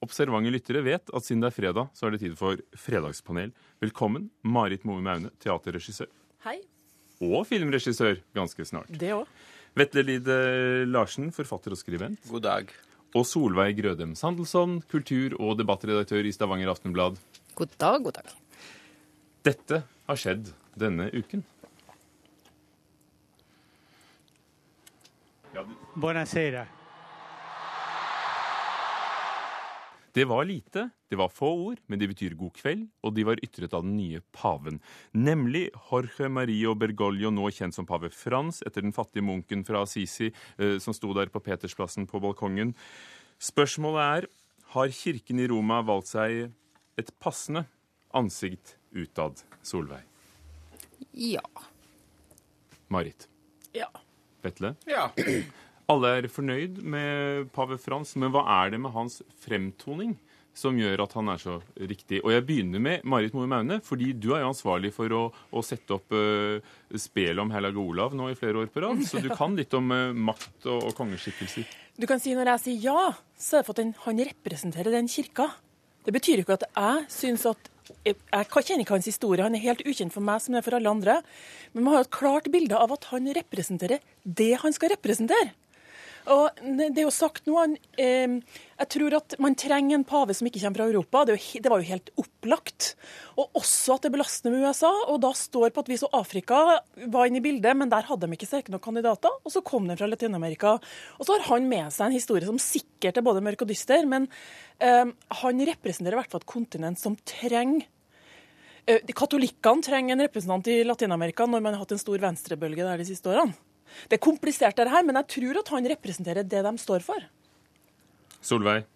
Observante lyttere vet at siden det er fredag, så er det tid for Fredagspanel. Velkommen, Marit Moe Maune, teaterregissør. Hei. Og filmregissør, ganske snart. Det òg. Vetle Lide Larsen, forfatter og skribent. God dag. Og Solveig Grødem Sandelsson, kultur- og debattredaktør i Stavanger Aftenblad. God dag, god dag. Dette har skjedd denne uken. Ja, Buonasera. Det var lite, det var få ord, men de betyr god kveld, og de var ytret av den nye paven. Nemlig Jorge Mario Bergoglio, nå kjent som pave Frans, etter den fattige munken fra Assisi eh, som sto der på Petersplassen på balkongen. Spørsmålet er har kirken i Roma valgt seg et passende ansikt utad, Solveig? Ja. Marit? Ja. Vetle? Ja. Alle er fornøyd med pave Frans, men hva er det med hans fremtoning som gjør at han er så riktig? Og jeg begynner med Marit Moe Maune, fordi du er jo ansvarlig for å, å sette opp uh, spelet om Hellag Olav nå i flere år på rad, så du kan litt om uh, makt og, og kongeskikkelser. Du kan si når jeg sier ja, så er det for at den, han representerer den kirka. Det betyr ikke at jeg syns at jeg, jeg kjenner ikke hans historie, han er helt ukjent for meg som det er for alle andre. Men man har et klart bilde av at han representerer det han skal representere. Og det er jo sagt nå, Jeg tror at man trenger en pave som ikke kommer fra Europa. Det, var jo helt opplagt. Og også at det belaster med USA. Og da står på at vi så Afrika var inne i bildet, men der hadde de ikke sterke nok kandidater. Og så kom de fra Latin-Amerika. Og så har han med seg en historie som sikkert er både mørk og dyster, men han representerer i hvert fall et kontinent som trenger Katolikkene trenger en representant i Latin-Amerika når man har hatt en stor venstrebølge der de siste årene. Det er komplisert, det her, men jeg tror at han representerer det de står for. Solveig?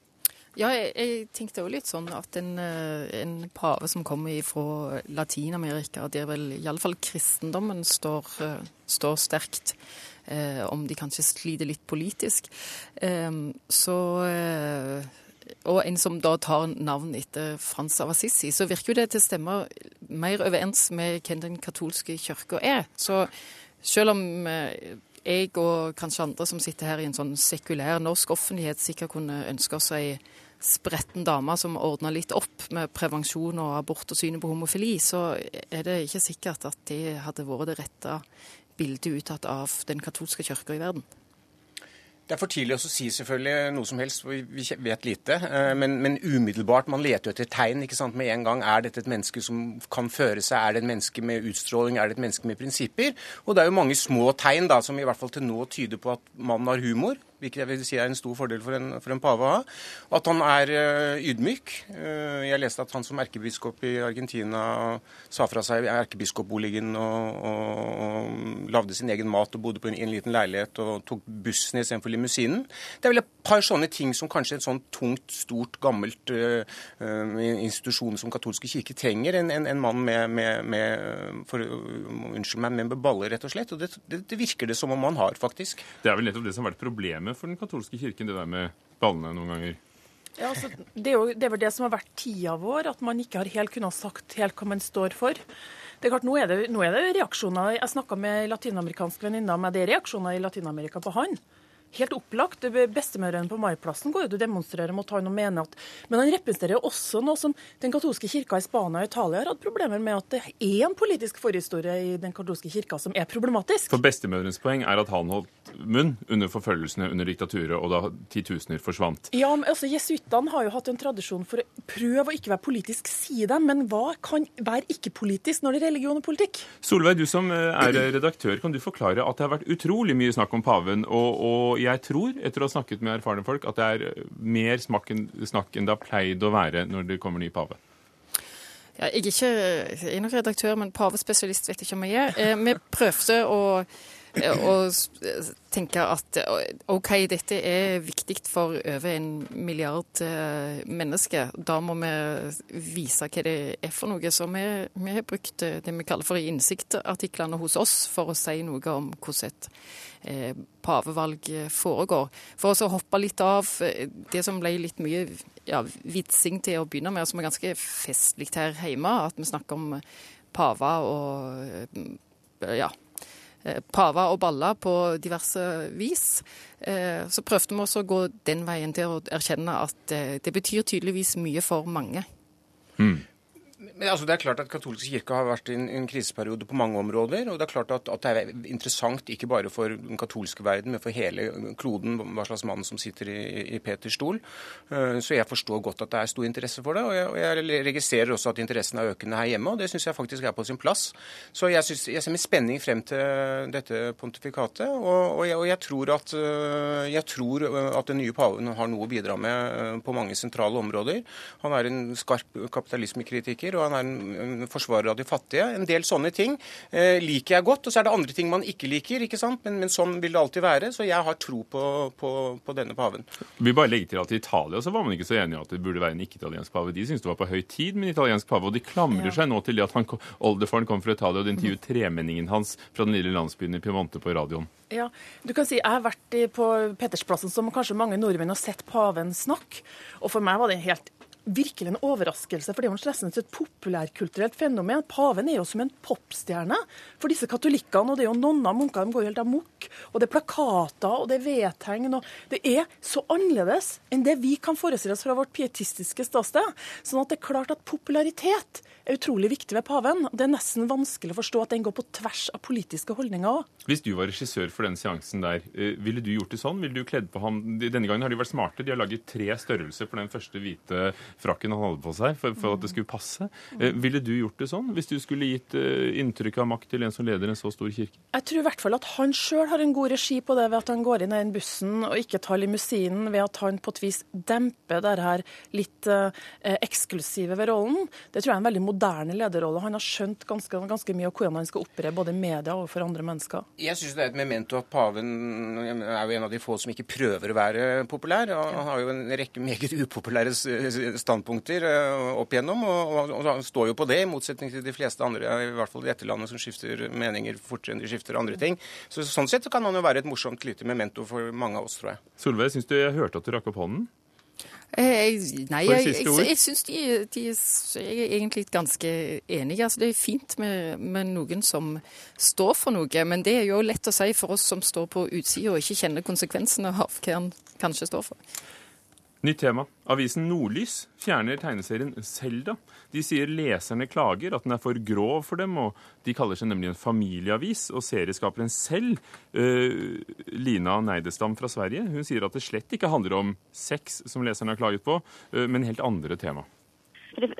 Ja, jeg, jeg tenkte jo litt sånn at en, eh, en pave som kommer fra Latin-Amerika, der vel iallfall kristendommen står, eh, står sterkt, eh, om de kanskje sliter litt politisk, eh, så eh, og en som da tar navn etter Frans av Assisi, så virker jo det til å stemme mer overens med hvem den katolske kirka er. Så selv om eh, jeg og kanskje andre som sitter her i en sånn sekulær norsk offentlighet sikkert kunne ønske oss ei spretten dame som ordna litt opp med prevensjon og abort og synet på homofili, så er det ikke sikkert at det hadde vært det rette bildet uttatt av den katolske kirka i verden. Det er for tidlig å si selvfølgelig noe som helst, for vi vet lite. Eh, men, men, umiddelbart, man leter jo etter tegn ikke sant, med en gang. Er dette et menneske som kan føre seg? Er det et menneske med utstråling? Er det et menneske med prinsipper? Og det er jo mange små tegn da, som i hvert fall til nå tyder på at mannen har humor hvilket jeg vil si er en stor fordel for en, for en pave å ha. At han er uh, ydmyk. Uh, jeg leste at han som erkebiskop i Argentina sa fra seg erkebiskopboligen og, og, og lagde sin egen mat og bodde på en, en liten leilighet og tok bussen istedenfor limousinen. Det er vel et par sånne ting som kanskje en sånn tungt, stort, gammelt uh, institusjon som katolske kirke trenger. En, en, en mann med, med, med for, unnskyld meg, med baller, rett og slett. Og det, det, det virker det som om han har, faktisk. Det er vel nettopp det som har vært problemet for den katolske kirken, det der med ballene noen ganger? Ja, altså, det, er jo, det er det som har vært tida vår, at man ikke har helt kunnet sagt helt hva man står for. Det er klart, Nå er det, nå er det reaksjoner. Jeg snakka med latinamerikanske venninner men det er reaksjoner i Latin-Amerika på han helt opplagt. Bestemødrene på Maiplassen går ut og demonstrerer mot han og mener at Men han representerer jo også noe som den katolske kirka i Spania og Italia har hatt problemer med, at det er en politisk forhistorie i den katolske kirka som er problematisk. For bestemødrenes poeng er at han holdt munn under forfølgelsene under diktaturet, og da titusener forsvant. Ja, men altså Jesuittene har jo hatt en tradisjon for å prøve å ikke være politisk, si dem, Men hva kan være ikke-politisk når det er religion og politikk? Solveig, du som eh, er redaktør, kan du forklare at det har vært utrolig mye snakk om paven, og, og jeg tror, etter å ha snakket med erfarne folk, at det er mer snakk enn det har pleid å være når det kommer ny pave. Ja, jeg er ikke jeg er nok redaktør, men pavespesialist vet jeg ikke om jeg er. Eh, vi prøvde å og tenke at OK, dette er viktig for over en milliard eh, mennesker. Da må vi vise hva det er for noe. Så vi, vi har brukt det vi kaller for innsiktartiklene hos oss for å si noe om hvordan et eh, pavevalg foregår. For å hoppe litt av eh, det som ble litt mye ja, vitsing til å begynne med, som er ganske festlig her hjemme, at vi snakker om paver og ja, eh, paver og baller på diverse vis. Eh, så prøvde vi også å gå den veien til å erkjenne at eh, det betyr tydeligvis mye for mange. Mm. Men altså, Det er klart at katolske kirke har vært i en, en, kriseperiode på mange områder. og Det er klart at, at, det er interessant ikke bare for den katolske verden, men for hele kloden hva slags mann som sitter i, i Peters stol. Uh, så jeg forstår godt at det er stor interesse for det. Og jeg, og jeg registrerer også at interessen er økende her hjemme, og det syns jeg faktisk er på sin plass. Så jeg, synes, jeg, ser med spenning frem til dette pontifikatet. Og, og, jeg, og jeg, tror at, uh, jeg tror at den nye paven har noe å bidra med på mange sentrale områder. Han er en skarp kapitalismekritiker. og han er en, en forsvarer av de fattige. En del sånne ting eh, liker jeg godt. Og så er det andre ting man ikke liker, ikke sant? Men, men sånn vil det alltid være. Så jeg har tro på, på, på denne paven. Vi bare legger til at I Italia så var man ikke så enig i at det burde være en ikke-italiensk pave. De syntes det var på høy tid med en italiensk pave, og de klamrer ja. seg nå til det at han, oldefaren kom fra Italia og de intervjuet tremenningen hans fra den lille landsbyen i Piemonte på radioen. Ja, du kan si Jeg har vært på Pettersplassen, som kanskje mange nordmenn har sett paven snakke. Og for meg var det helt virkelig en overraskelse, for det er jo nesten et populærkulturelt fenomen. Paven er jo som en popstjerne for disse katolikkene. og Det er jo nonner og munker, de går jo helt amok. Og det er plakater og det er vedtegn. og Det er så annerledes enn det vi kan forestille oss fra vårt pietistiske ståsted. Sånn at det er klart at popularitet er utrolig viktig ved paven. Det er nesten vanskelig å forstå at den går på tvers av politiske holdninger òg. Hvis du var regissør for den seansen der, eh, ville du gjort det sånn? Ville du kledd på ham Denne gangen har de vært smarte. De har laget tre størrelser for den første hvite frakken han hadde på seg, for, for at det skulle passe. Eh, ville du gjort det sånn, hvis du skulle gitt eh, inntrykk av makt til en som leder en så stor kirke? Jeg tror i hvert fall at han sjøl har en god regi på det ved at han går inn i den bussen og ikke tar limousinen, ved at han på et vis demper det her litt eh, eksklusive ved rollen. Det tror jeg er en veldig moderne lederrolle. Han har skjønt ganske, ganske mye av hvordan han skal opptre både i media og for andre mennesker. Jeg syns det er et memento at paven er jo en av de få som ikke prøver å være populær. Han har jo en rekke meget upopulære standpunkter eh, opp igjennom, og, og, og står jo på det, i motsetning til de fleste andre, i hvert fall i dette landet, som skifter meninger fortere enn de skifter andre ting. Så Sånn sett kan han jo være et morsomt lite memento for mange av oss, tror jeg. Solveig, syns du jeg hørte at du rakk opp hånden? Jeg, nei, jeg, jeg, jeg, syns de, de, Jeg er egentlig ganske enig. Altså, det er fint med, med, noen som står for noe, men det er jo lett å si for oss som står på utsida og ikke kjenner konsekvensene av hva han kanskje står for. Nytt tema. Avisen Nordlys fjerner tegneserien Selda. De sier leserne klager at den er for grov for dem, og de kaller seg nemlig en familieavis. Og serieskaperen selv, uh, Lina Neidestam fra Sverige, hun sier at det slett ikke handler om sex, som leserne har klaget på, uh, men helt andre tema.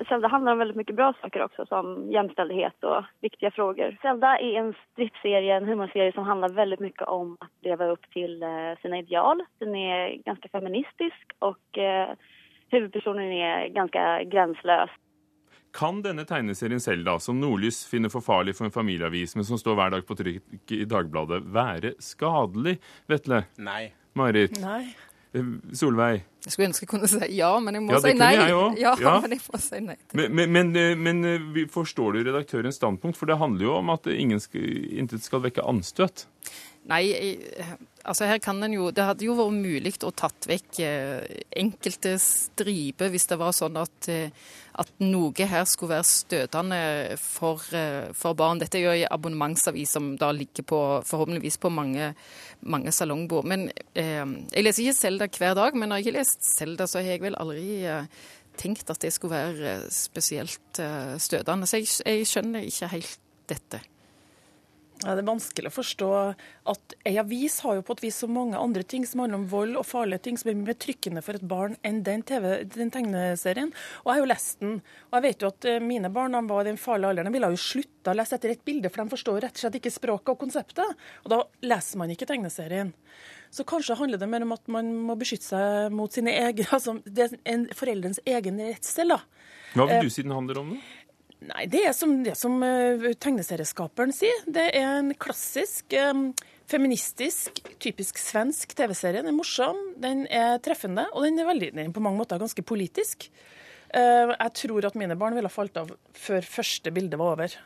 Zelda handlar om väldigt mycket bra saker också som jämställdhet och viktiga frågor. Zelda är en stridsserie, en humorserie som handlar väldigt mycket om att leva upp till eh, sina ideal. Den är ganska feministisk och eh, huvudpersonen är ganska gränslös. Kan denne tegneserien Selda, som Nordlys finner for farlig for en familieavis, men som står hver dag på trykk i Dagbladet, være skadelig, Vetle? Nei. Marit? Nei. Eh, Solveig? Jeg skulle ønske jeg kunne si ja, men jeg må ja, si nei. Jeg ja, ja, men jeg må si nei. Men, men, men, eh, men, eh, forstår du redaktørens standpunkt? For det handler jo om at ingen skal, intet skal vekke anstøt. Nei, altså her kan en jo Det hadde jo vært mulig å tatt vekk enkelte striper hvis det var sånn at at noe her skulle være støtende for, eh, for barn. Dette er jo en abonnementsavis som da ligger på, forhåpentligvis på mange, mange salongbord. Men eh, Jeg leser ikke Selda hver dag, men når jeg har lest Selda, så har jeg vel aldri eh, tenkt at det skulle være eh, spesielt eh, støtende. Så jeg, jeg skjønner ikke helt dette. Ja, det er vanskelig å forstå at ei avis har jo på et vis så mange andre ting som handler om vold og farlige ting som er mer trykkende for et barn enn den, TV, den tegneserien. Og jeg har jo lest den. Og jeg vet jo at eh, mine barn var i den farlige alderen. De ville jo slutta å lese etter et bilde, for de forstår rett og slett ikke språket og konseptet. Og da leser man ikke tegneserien. Så kanskje handler det mer om at man må beskytte seg mot sine egne altså det er en foreldrens egen redsel. da. Hva vil du si den handler om? da? Nei, Det er som, det som uh, tegneserieskaperen sier. Det er en klassisk, feministisk, typisk svensk TV-serie. Den er morsom, den er treffende, og den er, veldig, den er på mange måter ganske politisk. Uh, jeg tror at mine barn ville ha falt av før første bilde var over.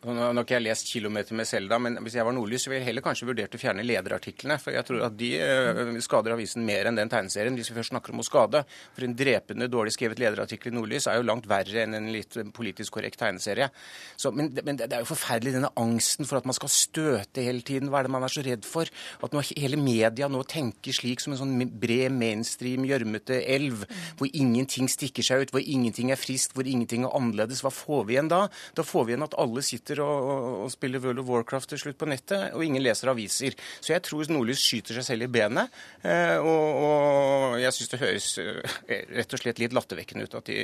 Nå har ikke jeg lest 'Kilometer med Selda', men hvis jeg var Nordlys, ville jeg heller kanskje vurdert å fjerne lederartiklene. For jeg tror at de eh, skader avisen mer enn den tegneserien, hvis vi først snakker om å skade. For en drepende dårlig skrevet lederartikkel i Nordlys er jo langt verre enn en litt politisk korrekt tegneserie. Så, men, men det er jo forferdelig denne angsten for at man skal støte hele tiden. Hva er det man er så redd for? At nå, hele media nå tenker slik som en sånn bred mainstream, gjørmete elv, hvor ingenting stikker seg ut, hvor ingenting er friskt, hvor ingenting er annerledes. Hva får vi igjen da? Da får vi igjen at alle sitter og, og, og spiller World of Warcraft til slutt på nettet, og ingen leser aviser. Så jeg tror Nordlys skyter seg selv i benet. Eh, og, og jeg syns det høres eh, rett og slett litt lattervekkende ut at de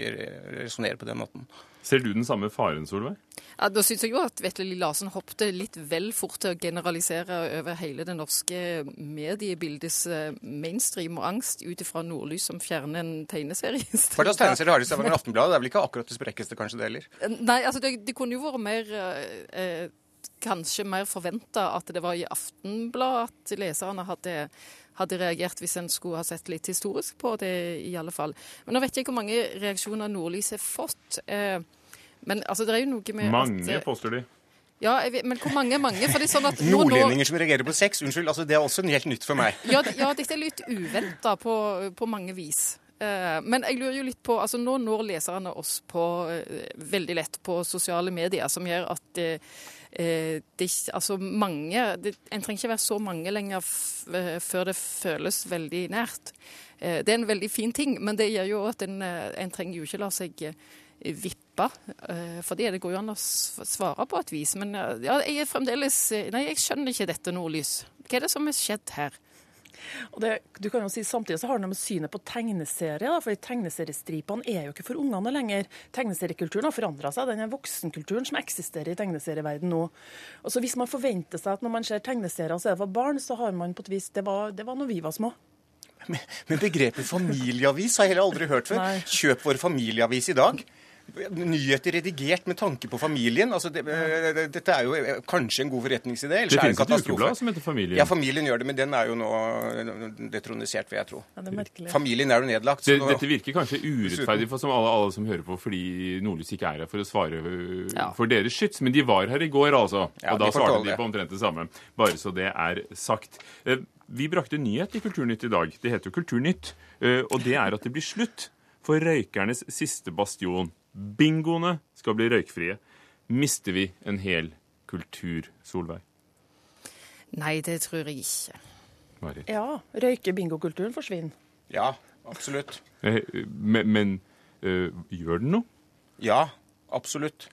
resonnerer på den måten. Ser du den samme faren, Solveig? Ja, Da syns jeg jo at Vetle Larsen hoppet litt vel fort til å generalisere over hele det norske mediebildes eh, mainstream og angst ut ifra Nordlys som fjerner en tegneserie. Hva slags tegneserie har de i Stavanger Aftenblad? Det er vel ikke akkurat det sprekkeste, kanskje det heller? Nei, altså det, det kunne jo vært mer eh, eh Kanskje mer forventa at det var i Aftenbladet at leserne hadde, hadde reagert, hvis en skulle ha sett litt historisk på det, i alle fall. Men nå vet jeg ikke hvor mange reaksjoner Nordlys har fått. Eh, men altså, det er jo noe med Mange, at, eh, påstår de. Ja, jeg vet, men hvor mange mange? Fordi sånn at nå- nå- Nordlendinger som reagerer på sex, unnskyld. altså Det er også helt nytt for meg. Ja, ja, dette er litt uventa på, på mange vis. Uh, Men jeg lurer jo litt på altså Nå når leserne oss på uh, veldig lett på sosiale medier, som gjør at det, eh, det altså mange det, En trenger ikke være så mange lenger f før det føles veldig nært. Eh, Det er en veldig fin ting, men det gjør jo at en, en trenger jo ikke la seg vippe. Eh, Fordi det går jo an å svare på et vis. Men eh, ja, jeg er fremdeles eh, Nei, jeg skjønner ikke dette nordlys. Hva er det som har skjedd her? Og det, du kan jo si Samtidig så har det noe med synet på tegneserie. Da, for Tegneseriestripene er jo ikke for ungene lenger. Tegneseriekulturen har forandra seg. Den er voksenkulturen som eksisterer i tegneserieverdenen nå. Og så Hvis man forventer seg at når man ser tegneserier, så er det for barn, så har man på et vis Det var, det var når vi var små. Men, men begrepet familieavis har jeg heller aldri hørt før. Nei. Kjøp vår familieavis i dag. Nyheter redigert med tanke på familien. altså det, det, Dette er jo eh, kanskje en god forretningsidé. Det finnes et ukeblad som heter Familien. Ja, familien gjør det, men den er jo nå detronisert, vil jeg tro. Ja, er. Familien er jo nedlagt. Det, nå- dette virker kanskje urettferdig for som alle, alle som hører på, fordi Nordlys ikke er her for å svare Ja. for deres skyts. Men de var her i går, altså. Ja, og da svarte de på omtrent det samme. Bare så det er sagt. Eh, Vi brakte nyhet i Kulturnytt i dag. Det heter jo Kulturnytt. eh, Og det er at det blir slutt for røykernes siste bastion. Bingoene skal bli røykfrie. Mister vi en hel kultur, Solveig? Nei, det tror jeg ikke. Ja, Marit? Røyke-bingokulturen forsvinner. Ja, absolutt. Eh, Men, men øh, gjør den noe? Ja, absolutt.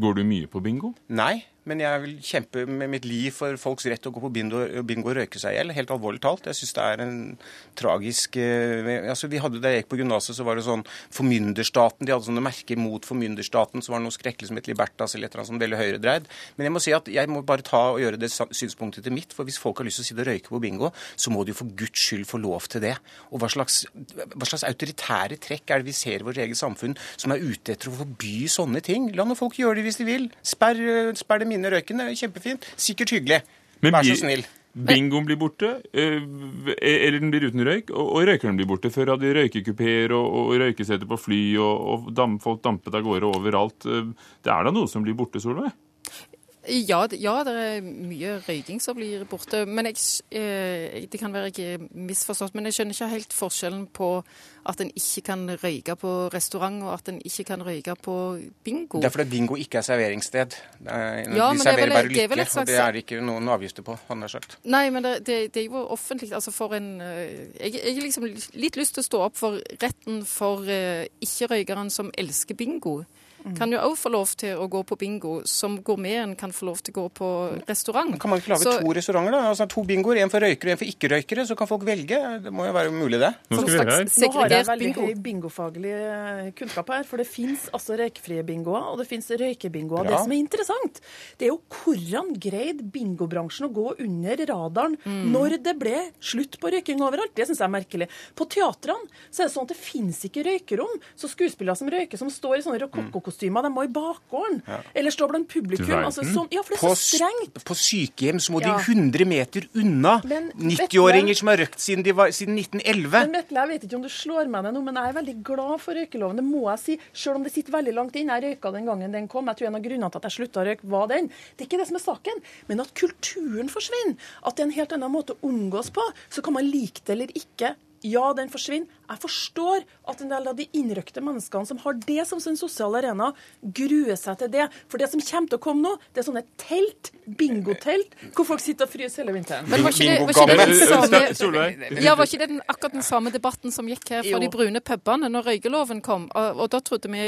Går du mye på bingo? Nei, men jeg vil kjempe med mitt liv for folks rett til å gå på bingo, bingo og røyke seg i hjel. Helt alvorlig talt. Jeg syns det er en tragisk eh, altså vi hadde Da jeg gikk på gymnaset, så var det sånn Formynderstaten. De hadde sånne merker mot formynderstaten. Så var det noe skrekkelig som het Libertas eller et eller annet sånn veldig høyredreid. Men jeg må si at jeg må bare ta og gjøre det synspunktet til mitt. For hvis folk har lyst til å sitte og røyke på bingo, så må de jo for guds skyld få lov til det. Og hva slags, hva slags autoritære trekk er det vi ser i vårt eget samfunn som er ute etter å forby sånne ting? La nå folk gjøre det hvis de vil. Sperr, eh, sperr det inne i røyken. Det er kjempefint. Sikkert hyggelig. Men Vær så snill. Bingoen blir borte, eh, eller den blir uten røyk, og, røykeren blir borte. Før hadde vi røykekupeer og, og røykeseter på fly, og, og dam, folk dampet av gårde overalt. Eh, Det er da noe som blir borte, Solveig? Ja, ja, det er mye røyking som blir borte. Men jeg, eh, Det kan være jeg er misforstått, men jeg skjønner ikke helt forskjellen på at en ikke kan røyke på restaurant, og at en ikke kan røyke på bingo. Det er fordi bingo ikke er serveringssted. Er, Ja, de men det er serverer vel- bare lykke, slags- og det er det ikke noen avgifter på, han har sagt. Nei, men det, det, det er jo offentlig. Altså for en eh, Jeg jeg har liksom litt lyst til å stå opp for retten for eh, ikke-røykeren som elsker bingo. Kan jo òg få lov til å gå på bingo, som gourmeten kan få lov til å gå på restaurant. Kan man ikke lage Så- to restauranter, da? Altså To bingoer, en for røykere og en for ikke-røykere, så kan folk velge. Det må jo være mulig, det. Nå skal vi høre her. Nå har jeg veldig bingo. høy bingofaglig eh, kunnskap her, for det fins altså røykfrie bingoer, og det fins røykebingoer. Bra. Det som er interessant, det er jo hvordan greide bingobransjen å gå under radaren Mm. når det ble slutt på røyking overalt. Det syns jeg er merkelig. På teatrene så er det sånn at det fins ikke røykerom, så skuespillere som røyker, som står i sånne rokokkokostymer røykekostymer. De må i bakgården. Eller stå blant publikum. Altså, sånn, ja, for det er på, så strengt. på sykehjem så må Ja. de 100 meter unna 90-åringer som har røkt siden, de var, siden 1911. Men Vetle, jeg vet ikke om du slår meg ned nå, men jeg er veldig glad for røykeloven. Det må jeg si. Selv om det sitter veldig langt inne. Jeg røyka den gangen den kom. Jeg tror en av grunnene til at jeg slutta å røyke, var den. Det er ikke det som er saken. Men at kulturen forsvinner. At det er en helt annen måte å omgås på. Så kan man like det eller ikke. Ja, den forsvinner. Jeg forstår at en del av de innrøkte menneskene som har det som sin sosiale arena, gruer seg til det. For det som kommer til å komme nå, det er sånne telt, bingotelt, hvor folk sitter og fryser hele vinteren. Men var ikke det, var ikke det Bingo-gammel. den samme? Ja, var ikke det den, akkurat den samme debatten som gikk her fra de brune pubene når røykeloven kom? Og, og da trodde vi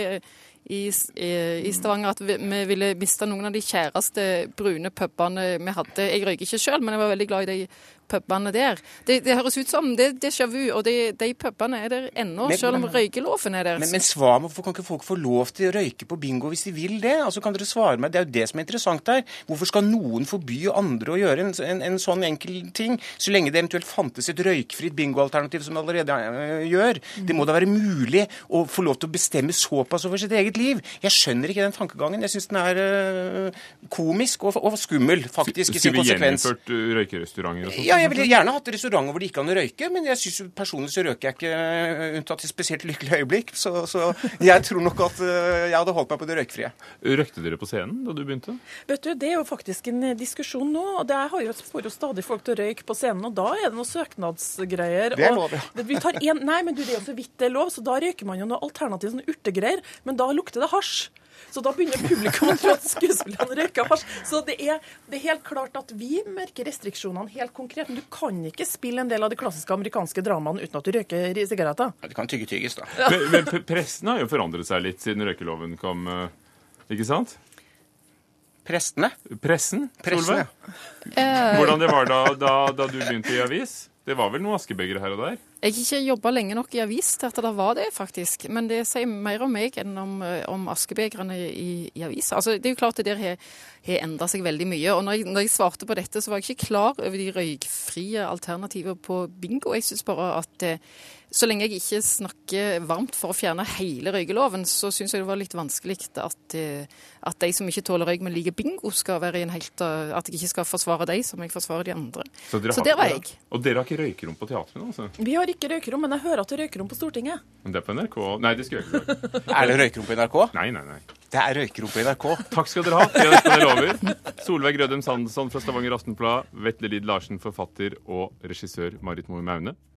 i, i, i Stavanger at vi, vi ville miste noen av de kjæreste brune pubene vi hadde. Jeg røyker ikke sjøl, men jeg var veldig glad i de pubene der. Det, det høres ut som det er déjà vu, og de, de pubene er der ennå, selv om røykeloven er der. Men, men svar meg, hvorfor kan ikke folk få lov til å røyke på bingo hvis de vil det? Altså Kan dere svare meg? Det er jo det som er interessant her. Hvorfor skal noen forby andre å gjøre en, en, en sånn enkel ting, så lenge det eventuelt fantes et røykfritt bingoalternativ som det allerede øh, gjør? Det må da være mulig å få lov til å bestemme såpass over sitt eget liv. Jeg skjønner ikke den tankegangen. Jeg syns den er øh, komisk og, og skummel, faktisk, i sin Skulle vi gjennomført gjeninnført uh, røykerestauranter og sånt? Ja, jeg ville gjerne hatt restauranter hvor det ikke å røyke, men jeg synes personlig så røker jeg ikke øh, unntatt i spesielt lykkelige øyeblikk. Så, så jeg tror nok at øh, jeg hadde holdt meg på det røykfrie. Røykte dere på scenen da du begynte? Vet du, Det er jo faktisk en eh, diskusjon nå. og det har jo, får jo stadig folk til å røyke på scenen, og da er det noen søknadsgreier. Det er lov, ja. Vi tar en, nei, men du, det er jo så vidt det er lov, så da røyker man jo noe alternativ, sånn urtegreier, men da lukter det hasj. Så da begynner publikum å tro at skuespillerne røyker hasj. Så det er, det er helt klart at vi merker restriksjonene helt konkret. Men du kan ikke spille en del av de klassiske amerikanske dramaene uten at du røyker sigaretter. Ja, det kan tygge tygges, da. Men, men pressen har jo forandret seg litt siden røykeloven kom, uh, ikke sant? Prestene. Pressen, Pressen, Solveig? Eh, Hvordan det var da, da, da du begynte i avis? Det var vel noen askebegre her og der? Jeg har ikke jobba lenge nok i avis til at det var det, faktisk. Men det sier mer om meg enn om, eh, om askebegrene i, i aviser. Altså, det er jo klart at det der har, har endra seg veldig mye. Og når jeg, når jeg svarte på dette, så var jeg ikke klar over de røykfrie alternativer på bingo. Jeg syns bare at eh, så lenge jeg ikke snakker varmt for å fjerne hele røykeloven, så syns jeg det var litt vanskelig at, eh, at de som ikke tåler røyk, men liker bingo, skal være i en helt At jeg ikke skal forsvare de som jeg forsvarer de andre. dere Så der var jeg. Og dere har ikke røykerom på teatrene, altså? Vi har ikke røykerom, men jeg hører at det er røykerom på Stortinget. Men det er på NRK Nei, det skulle jeg ikke sagt. Er det røykerom på NRK? Nei, nei, nei. Det er røykerom på NRK. Takk skal dere ha. Jeg er nesten det lover. Solveig Rødem Sandesson fra Stavanger Aftenblad, Vetle Lid Larsen, forfatter, og regissør Marit Moe Maune.